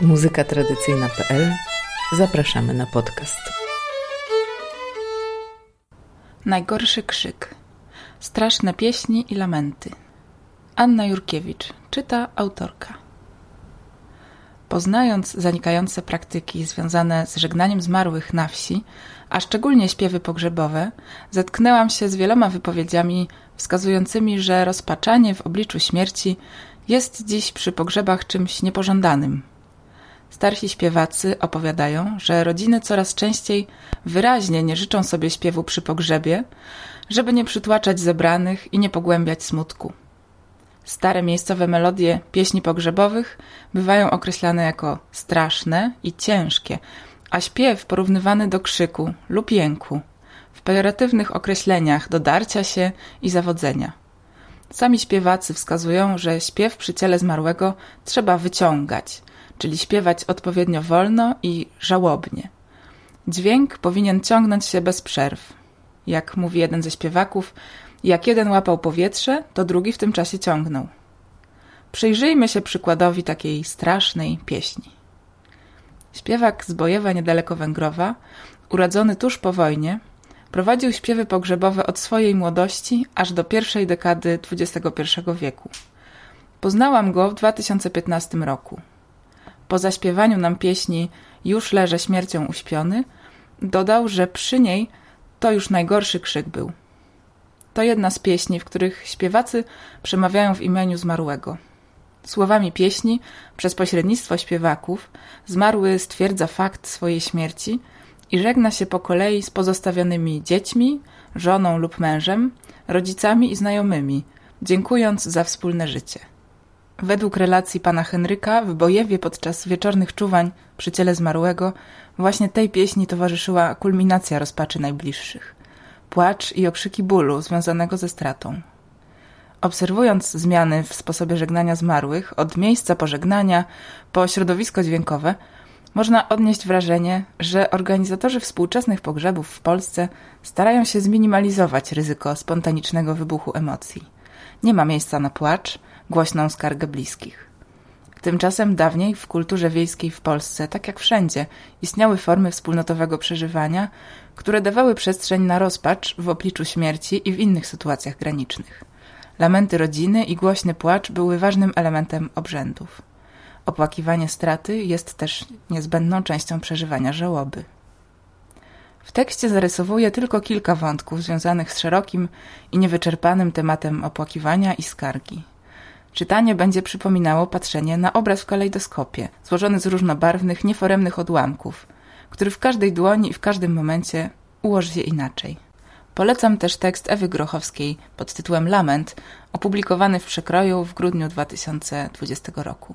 muzykatradycyjna.pl Zapraszamy na podcast. Najgorszy krzyk. Straszne pieśni i lamenty. Anna Jurkiewicz czyta autorka. Poznając zanikające praktyki związane z żegnaniem zmarłych na wsi, a szczególnie śpiewy pogrzebowe, zetknęłam się z wieloma wypowiedziami wskazującymi, że rozpaczanie w obliczu śmierci jest dziś przy pogrzebach czymś niepożądanym. Starsi śpiewacy opowiadają, że rodziny coraz częściej wyraźnie nie życzą sobie śpiewu przy pogrzebie, żeby nie przytłaczać zebranych i nie pogłębiać smutku. Stare miejscowe melodie pieśni pogrzebowych bywają określane jako straszne i ciężkie, a śpiew porównywany do krzyku lub jęku, w pejoratywnych określeniach do darcia się i zawodzenia. Sami śpiewacy wskazują, że śpiew przy ciele zmarłego trzeba wyciągać, czyli śpiewać odpowiednio wolno i żałobnie. Dźwięk powinien ciągnąć się bez przerw. Jak mówi jeden ze śpiewaków, jak jeden łapał powietrze, to drugi w tym czasie ciągnął. Przyjrzyjmy się przykładowi takiej strasznej pieśni. Śpiewak z Bojewa niedaleko Węgrowa, urodzony tuż po wojnie, prowadził śpiewy pogrzebowe od swojej młodości aż do pierwszej dekady XXI wieku. Poznałam go w 2015 roku. Po zaśpiewaniu nam pieśni Już leżę śmiercią uśpiony, dodał, że przy niej to już najgorszy krzyk był. To jedna z pieśni, w których śpiewacy przemawiają w imieniu zmarłego. Słowami pieśni, przez pośrednictwo śpiewaków, zmarły stwierdza fakt swojej śmierci i żegna się po kolei z pozostawionymi dziećmi, żoną lub mężem, rodzicami i znajomymi, dziękując za wspólne życie. Według relacji pana Henryka w Bojewie podczas wieczornych czuwań przy ciele zmarłego właśnie tej pieśni towarzyszyła kulminacja rozpaczy najbliższych. Płacz i okrzyki bólu związanego ze stratą. Obserwując zmiany w sposobie żegnania zmarłych, od miejsca pożegnania po środowisko dźwiękowe, można odnieść wrażenie, że organizatorzy współczesnych pogrzebów w Polsce starają się zminimalizować ryzyko spontanicznego wybuchu emocji. Nie ma miejsca na płacz, głośną skargę bliskich. Tymczasem dawniej w kulturze wiejskiej w Polsce, tak jak wszędzie, istniały formy wspólnotowego przeżywania, które dawały przestrzeń na rozpacz w obliczu śmierci i w innych sytuacjach granicznych. Lamenty rodziny i głośny płacz były ważnym elementem obrzędów. Opłakiwanie straty jest też niezbędną częścią przeżywania żałoby. Tekście zarysowuję tylko kilka wątków związanych z szerokim i niewyczerpanym tematem opłakiwania i skargi. Czytanie będzie przypominało patrzenie na obraz w kalejdoskopie, złożony z różnobarwnych, nieforemnych odłamków, który w każdej dłoni i w każdym momencie ułoży się inaczej. Polecam też tekst Ewy Grochowskiej pod tytułem Lament, opublikowany w przekroju w grudniu 2020 roku.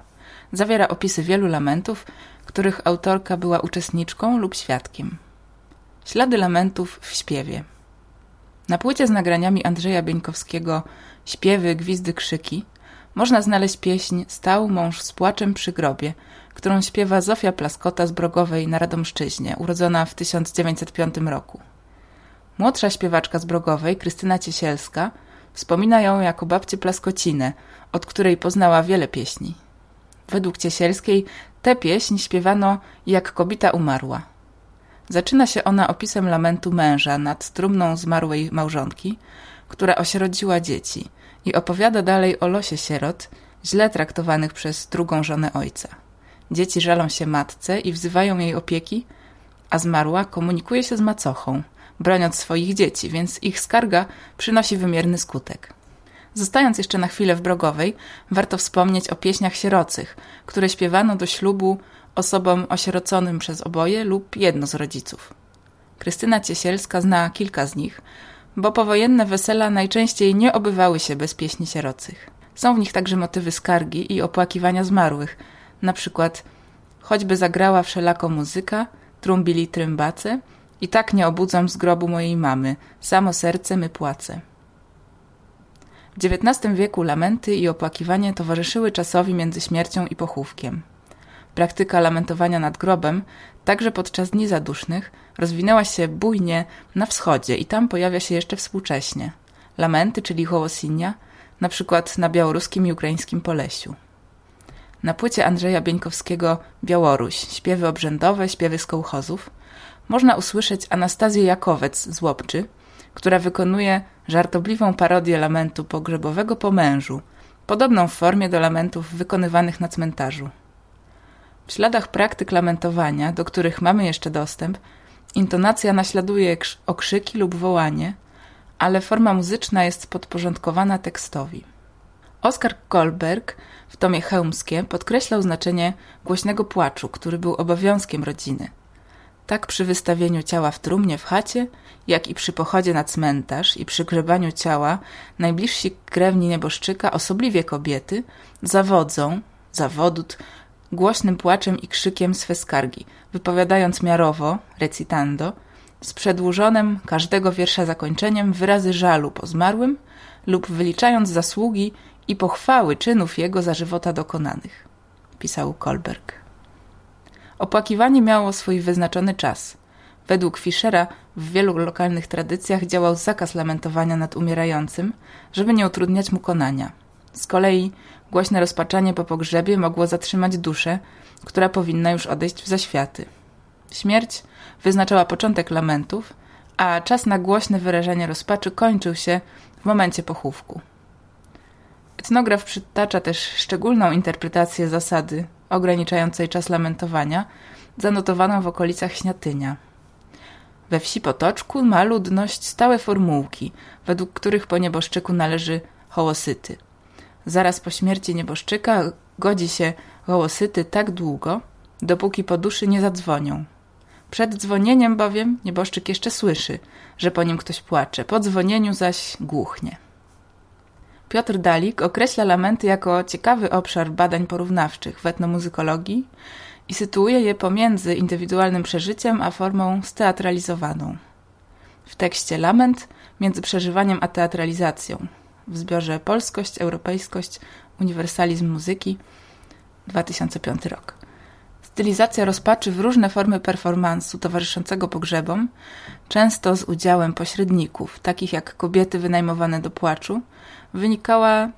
Zawiera opisy wielu lamentów, których autorka była uczestniczką lub świadkiem. Ślady lamentów w śpiewie. Na płycie z nagraniami Andrzeja Bieńkowskiego Śpiewy, gwizdy, krzyki można znaleźć pieśń Stał mąż z płaczem przy grobie, którą śpiewa Zofia Plaskota z Brogowej na Radomszczyźnie, urodzona w 1905 roku. Młodsza śpiewaczka z Brogowej, Krystyna Ciesielska, wspomina ją jako babcię Plaskocinę, od której poznała wiele pieśni. Według Ciesielskiej tę pieśń śpiewano jak kobita umarła. Zaczyna się ona opisem lamentu męża nad trumną zmarłej małżonki, która osierodziła dzieci i opowiada dalej o losie sierot, źle traktowanych przez drugą żonę ojca. Dzieci żalą się matce i wzywają jej opieki, a zmarła komunikuje się z macochą, broniąc swoich dzieci, więc ich skarga przynosi wymierny skutek. Zostając jeszcze na chwilę w Brogowej, warto wspomnieć o pieśniach sierocych, które śpiewano do ślubu osobom osieroconym przez oboje lub jedno z rodziców. Krystyna Ciesielska zna kilka z nich, bo powojenne wesela najczęściej nie obywały się bez pieśni sierocych. Są w nich także motywy skargi i opłakiwania zmarłych, na przykład choćby zagrała wszelako muzyka, trumbili trymbace i tak nie obudzam z grobu mojej mamy, samo serce my płace. W XIX wieku lamenty i opłakiwanie towarzyszyły czasowi między śmiercią i pochówkiem. Praktyka lamentowania nad grobem, także podczas dni zadusznych, rozwinęła się bujnie na wschodzie i tam pojawia się jeszcze współcześnie. Lamenty, czyli hołosinia, na przykład na białoruskim i ukraińskim Polesiu. na płycie Andrzeja Bieńkowskiego Białoruś, śpiewy obrzędowe, śpiewy z kołchozów, można usłyszeć Anastazję Jakowec z Łopczy, która wykonuje żartobliwą parodię lamentu pogrzebowego po mężu, podobną w formie do lamentów wykonywanych na cmentarzu. W śladach praktyk lamentowania, do których mamy jeszcze dostęp, intonacja naśladuje okrzyki lub wołanie, ale forma muzyczna jest podporządkowana tekstowi. Oskar Kolberg w tomie Chełmskie podkreślał znaczenie głośnego płaczu, który był obowiązkiem rodziny. Tak przy wystawieniu ciała w trumnie w chacie, jak i przy pochodzie na cmentarz i przy grzebaniu ciała, najbliżsi krewni nieboszczyka, osobliwie kobiety, zawodzą, zawodut, głośnym płaczem i krzykiem swe skargi, wypowiadając miarowo, recitando, z przedłużonym każdego wiersza zakończeniem wyrazy żalu po zmarłym lub wyliczając zasługi i pochwały czynów jego za żywota dokonanych, pisał Kolberg. Opłakiwanie miało swój wyznaczony czas. Według Fischera w wielu lokalnych tradycjach działał zakaz lamentowania nad umierającym, żeby nie utrudniać mu konania. Z kolei głośne rozpaczanie po pogrzebie mogło zatrzymać duszę, która powinna już odejść w zaświaty. Śmierć wyznaczała początek lamentów, a czas na głośne wyrażenie rozpaczy kończył się w momencie pochówku. Etnograf przytacza też szczególną interpretację zasady ograniczającej czas lamentowania, zanotowaną w okolicach Śniatynia. We wsi Potoczku ma ludność stałe formułki, według których po nieboszczyku należy hołosyty. Zaraz po śmierci nieboszczyka godzi się hołosyty tak długo, dopóki po duszy nie zadzwonią. Przed dzwonieniem bowiem nieboszczyk jeszcze słyszy, że po nim ktoś płacze, po dzwonieniu zaś głuchnie. Piotr Dalik określa lamenty jako ciekawy obszar badań porównawczych w etnomuzykologii i sytuuje je pomiędzy indywidualnym przeżyciem a formą steatralizowaną. W tekście Lament między przeżywaniem a teatralizacją w zbiorze Polskość, Europejskość, Uniwersalizm muzyki 2005 rok. Stylizacja rozpaczy w różne formy performansu towarzyszącego pogrzebom, często z udziałem pośredników, takich jak kobiety wynajmowane do płaczu, wynikała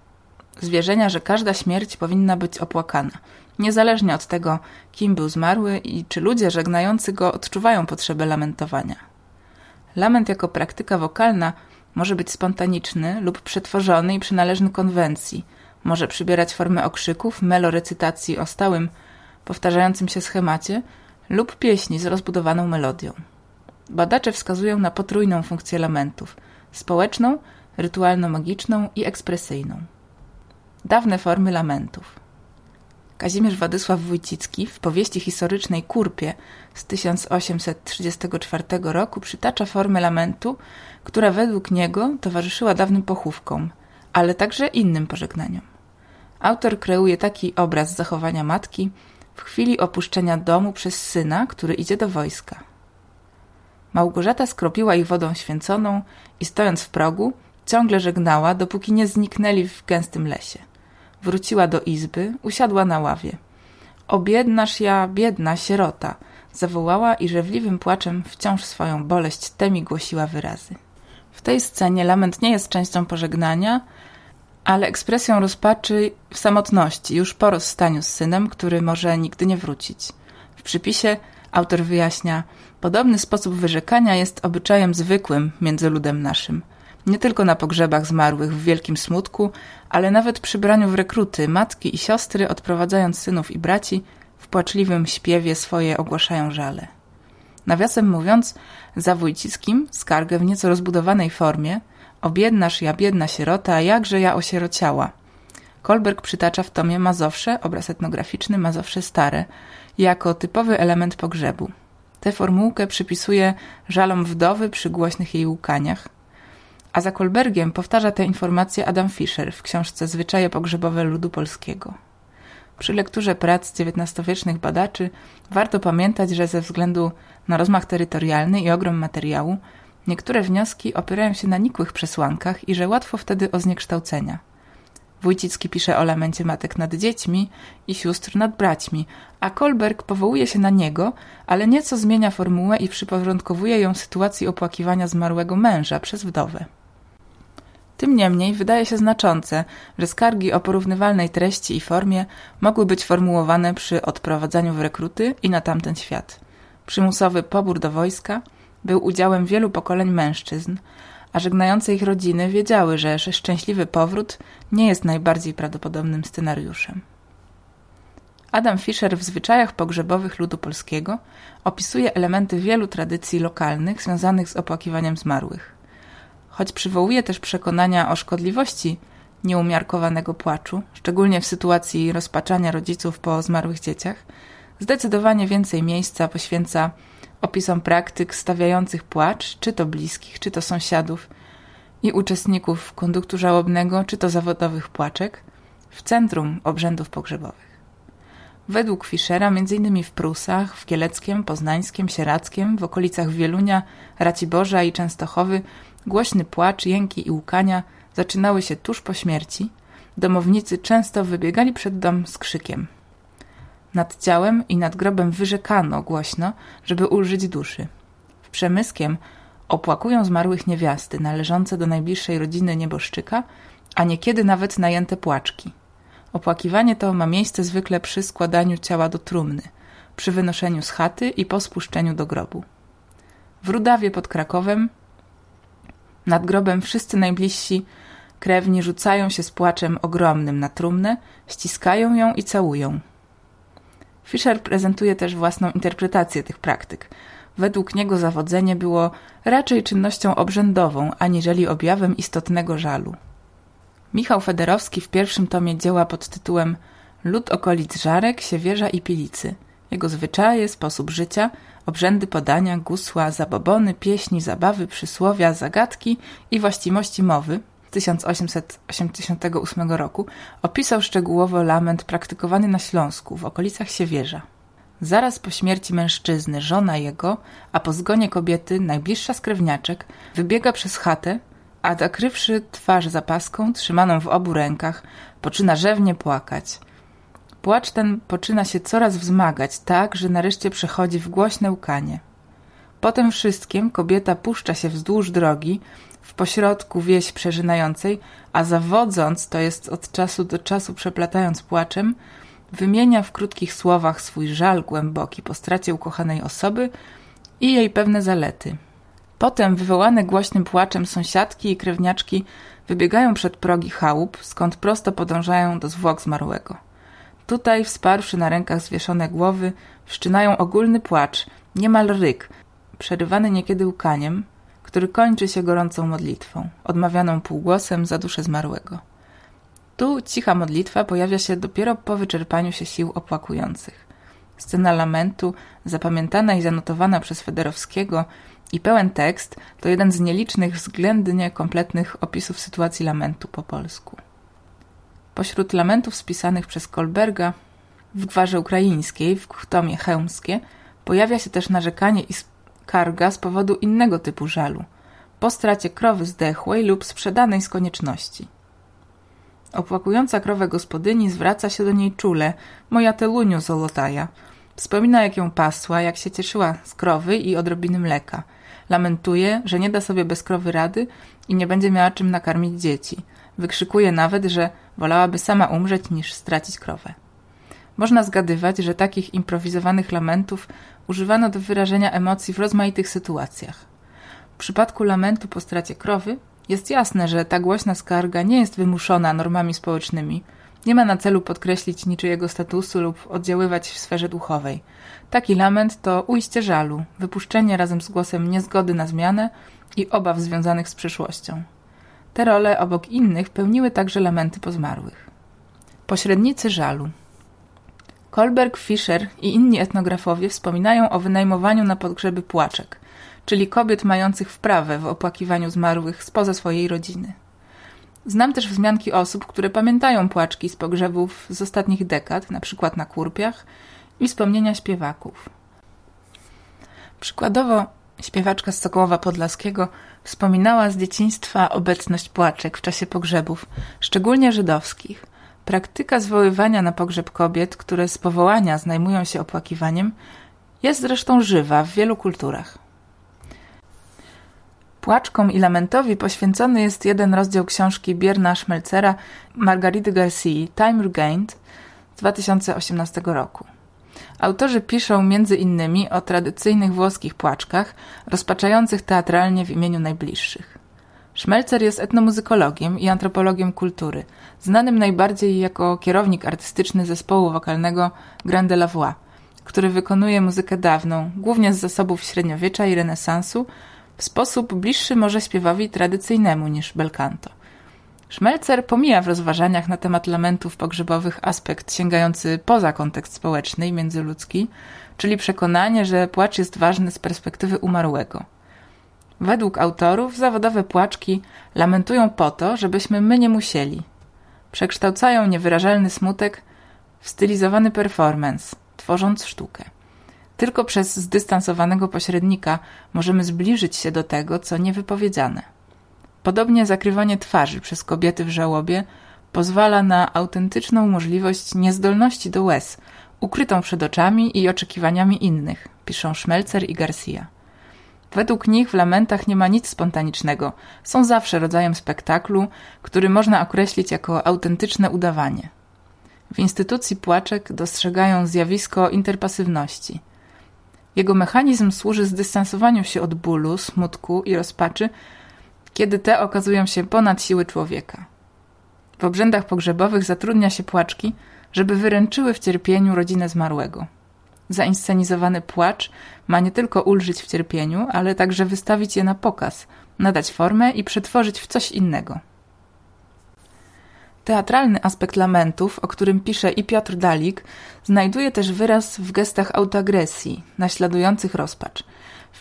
z wierzenia, że każda śmierć powinna być opłakana, niezależnie od tego, kim był zmarły i czy ludzie żegnający go odczuwają potrzebę lamentowania. Lament jako praktyka wokalna może być spontaniczny lub przetworzony i przynależny konwencji, może przybierać formę okrzyków, melorecytacji o stałym, powtarzającym się schemacie lub pieśni z rozbudowaną melodią. Badacze wskazują na potrójną funkcję lamentów społeczną, rytualno-magiczną i ekspresyjną. Dawne formy lamentów. Kazimierz Władysław Wójcicki w powieści historycznej Kurpie z 1834 roku przytacza formę lamentu, która według niego towarzyszyła dawnym pochówkom, ale także innym pożegnaniom. Autor kreuje taki obraz zachowania matki w chwili opuszczenia domu przez syna, który idzie do wojska. Małgorzata skropiła ich wodą święconą i stojąc w progu, ciągle żegnała, dopóki nie zniknęli w gęstym lesie. Wróciła do izby, usiadła na ławie. O biednaż ja, biedna sierota! Zawołała i żewliwym płaczem wciąż swoją boleść temi głosiła wyrazy. W tej scenie lament nie jest częścią pożegnania, ale ekspresją rozpaczy w samotności, już po rozstaniu z synem, który może nigdy nie wrócić. W przypisie autor wyjaśnia, podobny sposób wyrzekania jest obyczajem zwykłym między ludem naszym – nie tylko na pogrzebach zmarłych w wielkim smutku, ale nawet przy braniu w rekruty matki i siostry, odprowadzając synów i braci, w płaczliwym śpiewie swoje ogłaszają żale. Nawiasem mówiąc, za Wójcickim skargę w nieco rozbudowanej formie o biednaż ja biedna sierota, jakże ja osierociała. Kolberg przytacza w tomie Mazowsze, obraz etnograficzny Mazowsze Stare, jako typowy element pogrzebu. Tę formułkę przypisuje żalom wdowy przy głośnych jej łukaniach, a za Kolbergiem powtarza te informacje Adam Fischer w książce Zwyczaje pogrzebowe ludu polskiego. Przy lekturze prac XIX-wiecznych badaczy warto pamiętać, że ze względu na rozmach terytorialny i ogrom materiału, niektóre wnioski opierają się na nikłych przesłankach i że łatwo wtedy o zniekształcenia. Wójcicki pisze o lamencie matek nad dziećmi i sióstr nad braćmi, a Kolberg powołuje się na niego, ale nieco zmienia formułę i przyporządkowuje ją sytuacji opłakiwania zmarłego męża przez wdowę. Tym niemniej wydaje się znaczące, że skargi o porównywalnej treści i formie mogły być formułowane przy odprowadzaniu w rekruty i na tamten świat. Przymusowy pobór do wojska był udziałem wielu pokoleń mężczyzn, a żegnające ich rodziny wiedziały, że szczęśliwy powrót nie jest najbardziej prawdopodobnym scenariuszem. Adam Fischer w zwyczajach pogrzebowych ludu polskiego opisuje elementy wielu tradycji lokalnych związanych z opłakiwaniem zmarłych. Choć przywołuje też przekonania o szkodliwości nieumiarkowanego płaczu, szczególnie w sytuacji rozpaczania rodziców po zmarłych dzieciach, zdecydowanie więcej miejsca poświęca opisom praktyk stawiających płacz, czy to bliskich, czy to sąsiadów i uczestników konduktu żałobnego, czy to zawodowych płaczek, w centrum obrzędów pogrzebowych. Według Fischera, m.in. w Prusach, w Kieleckiem, Poznańskiem, Sierackiem, w okolicach Wielunia, Raciborza i Częstochowy głośny płacz, jęki i łkania zaczynały się tuż po śmierci. Domownicy często wybiegali przed dom z krzykiem. Nad ciałem i nad grobem wyrzekano głośno, żeby ulżyć duszy. W Przemyskiem opłakują zmarłych niewiasty należące do najbliższej rodziny nieboszczyka, a niekiedy nawet najęte płaczki. Opłakiwanie to ma miejsce zwykle przy składaniu ciała do trumny, przy wynoszeniu z chaty i po spuszczeniu do grobu. W Rudawie pod Krakowem nad grobem wszyscy najbliżsi krewni rzucają się z płaczem ogromnym na trumnę, ściskają ją i całują. Fischer prezentuje też własną interpretację tych praktyk. Według niego zawodzenie było raczej czynnością obrzędową, aniżeli objawem istotnego żalu. Michał Federowski w pierwszym tomie dzieła pod tytułem Lud okolic Żarek, Siewierza i Pilicy. Jego zwyczaje, sposób życia, obrzędy podania, gusła, zabobony, pieśni, zabawy, przysłowia, zagadki i właściwości mowy 1888 roku opisał szczegółowo lament praktykowany na Śląsku w okolicach Siewierza. Zaraz po śmierci mężczyzny żona jego, a po zgonie kobiety najbliższa z krewniaczek, wybiega przez chatę, a zakrywszy twarz zapaską, trzymaną w obu rękach, poczyna rzewnie płakać. Płacz ten poczyna się coraz wzmagać, tak, że nareszcie przechodzi w głośne łkanie. Potem wszystkim kobieta puszcza się wzdłuż drogi, w pośrodku wieś przeżynającej, a zawodząc, to jest od czasu do czasu przeplatając płaczem, wymienia w krótkich słowach swój żal głęboki po stracie ukochanej osoby i jej pewne zalety. Potem wywołane głośnym płaczem sąsiadki i krewniaczki wybiegają przed progi chałup, skąd prosto podążają do zwłok zmarłego. Tutaj, wsparłszy na rękach zwieszone głowy, wszczynają ogólny płacz, niemal ryk, przerywany niekiedy łkaniem, który kończy się gorącą modlitwą, odmawianą półgłosem za duszę zmarłego. Tu cicha modlitwa pojawia się dopiero po wyczerpaniu się sił opłakujących. Scena lamentu, zapamiętana i zanotowana przez Federowskiego i pełen tekst, to jeden z nielicznych względnie kompletnych opisów sytuacji lamentu po polsku. Pośród lamentów spisanych przez Kolberga w gwarze ukraińskiej, w tomie chełmskie, pojawia się też narzekanie i skarga z powodu innego typu żalu, po stracie krowy zdechłej lub sprzedanej z konieczności. Opłakująca krowę gospodyni zwraca się do niej czule, moja teluniu zolotaja. Wspomina, jak ją pasła, jak się cieszyła z krowy i odrobiny mleka. Lamentuje, że nie da sobie bez krowy rady i nie będzie miała czym nakarmić dzieci. Wykrzykuje nawet, że Wolałaby sama umrzeć niż stracić krowę. Można zgadywać, że takich improwizowanych lamentów używano do wyrażenia emocji w rozmaitych sytuacjach. W przypadku lamentu po stracie krowy jest jasne, że ta głośna skarga nie jest wymuszona normami społecznymi, nie ma na celu podkreślić niczyjego statusu lub oddziaływać w sferze duchowej. Taki lament to ujście żalu, wypuszczenie razem z głosem niezgody na zmianę i obaw związanych z przyszłością. Te role obok innych pełniły także lamenty pozmarłych. Pośrednicy żalu. Kolberg, Fischer i inni etnografowie wspominają o wynajmowaniu na pogrzeby płaczek, czyli kobiet mających wprawę w opłakiwaniu zmarłych spoza swojej rodziny. Znam też wzmianki osób, które pamiętają płaczki z pogrzebów z ostatnich dekad, na przykład na Kurpiach, i wspomnienia śpiewaków. Przykładowo śpiewaczka z Sokołowa Podlaskiego Wspominała z dzieciństwa obecność płaczek w czasie pogrzebów, szczególnie żydowskich. Praktyka zwoływania na pogrzeb kobiet, które z powołania znajmują się opłakiwaniem, jest zresztą żywa w wielu kulturach. Płaczkom i lamentowi poświęcony jest jeden rozdział książki Bierna Schmelzera Margarity Garcia Time Regained z 2018 roku. Autorzy piszą między innymi o tradycyjnych włoskich płaczkach, rozpaczających teatralnie w imieniu najbliższych. Schmelzer jest etnomuzykologiem i antropologiem kultury, znanym najbardziej jako kierownik artystyczny zespołu wokalnego Grand de la Voix, który wykonuje muzykę dawną, głównie z zasobów średniowiecza i renesansu, w sposób bliższy może śpiewowi tradycyjnemu niż bel canto. Szmelcer pomija w rozważaniach na temat lamentów pogrzebowych aspekt sięgający poza kontekst społeczny i międzyludzki, czyli przekonanie, że płacz jest ważny z perspektywy umarłego. Według autorów zawodowe płaczki lamentują po to, żebyśmy my nie musieli. Przekształcają niewyrażalny smutek w stylizowany performance, tworząc sztukę. Tylko przez zdystansowanego pośrednika możemy zbliżyć się do tego, co niewypowiedziane. Podobnie zakrywanie twarzy przez kobiety w żałobie pozwala na autentyczną możliwość niezdolności do łez, ukrytą przed oczami i oczekiwaniami innych, piszą Schmelzer i Garcia. Według nich w lamentach nie ma nic spontanicznego, są zawsze rodzajem spektaklu, który można określić jako autentyczne udawanie. W instytucji płaczek dostrzegają zjawisko interpasywności. Jego mechanizm służy zdystansowaniu się od bólu, smutku i rozpaczy, kiedy te okazują się ponad siły człowieka. W obrzędach pogrzebowych zatrudnia się płaczki, żeby wyręczyły w cierpieniu rodzinę zmarłego. Zainscenizowany płacz ma nie tylko ulżyć w cierpieniu, ale także wystawić je na pokaz, nadać formę i przetworzyć w coś innego. Teatralny aspekt lamentów, o którym pisze i Piotr Dalik, znajduje też wyraz w gestach autoagresji, naśladujących rozpacz.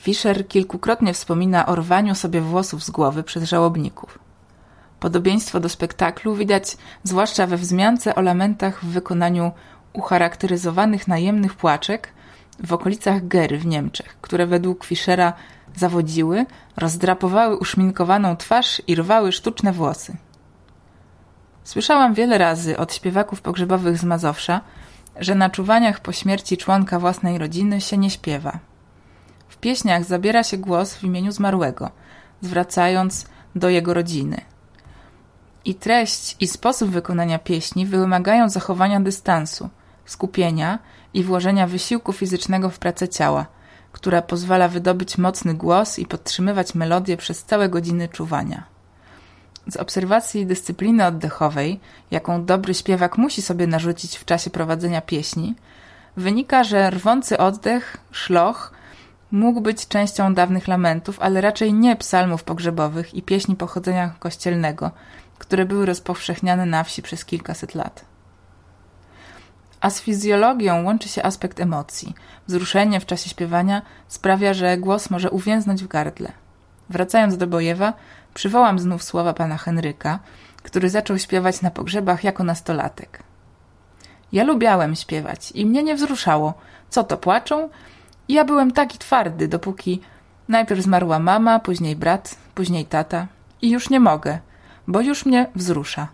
Fischer kilkukrotnie wspomina o rwaniu sobie włosów z głowy przez żałobników. Podobieństwo do spektaklu widać zwłaszcza we wzmiance o lamentach w wykonaniu ucharakteryzowanych najemnych płaczek w okolicach Gery w Niemczech, które według Fischera zawodziły, rozdrapowały uszminkowaną twarz i rwały sztuczne włosy. Słyszałam wiele razy od śpiewaków pogrzebowych z Mazowsza, że na czuwaniach po śmierci członka własnej rodziny się nie śpiewa. W pieśniach zabiera się głos w imieniu zmarłego, zwracając do jego rodziny. I treść i sposób wykonania pieśni wymagają zachowania dystansu, skupienia i włożenia wysiłku fizycznego w pracę ciała, która pozwala wydobyć mocny głos i podtrzymywać melodię przez całe godziny czuwania. Z obserwacji dyscypliny oddechowej, jaką dobry śpiewak musi sobie narzucić w czasie prowadzenia pieśni, wynika, że rwący oddech, szloch, mógł być częścią dawnych lamentów, ale raczej nie psalmów pogrzebowych i pieśni pochodzenia kościelnego, które były rozpowszechniane na wsi przez kilkaset lat. A z fizjologią łączy się aspekt emocji. Wzruszenie w czasie śpiewania sprawia, że głos może uwięznąć w gardle. Wracając do Bojewa, Przywołam znów słowa pana Henryka, który zaczął śpiewać na pogrzebach jako nastolatek. Ja lubiałem śpiewać i mnie nie wzruszało. Co to płaczą? Ja byłem taki twardy, dopóki najpierw zmarła mama, później brat, później tata i już nie mogę, bo już mnie wzrusza.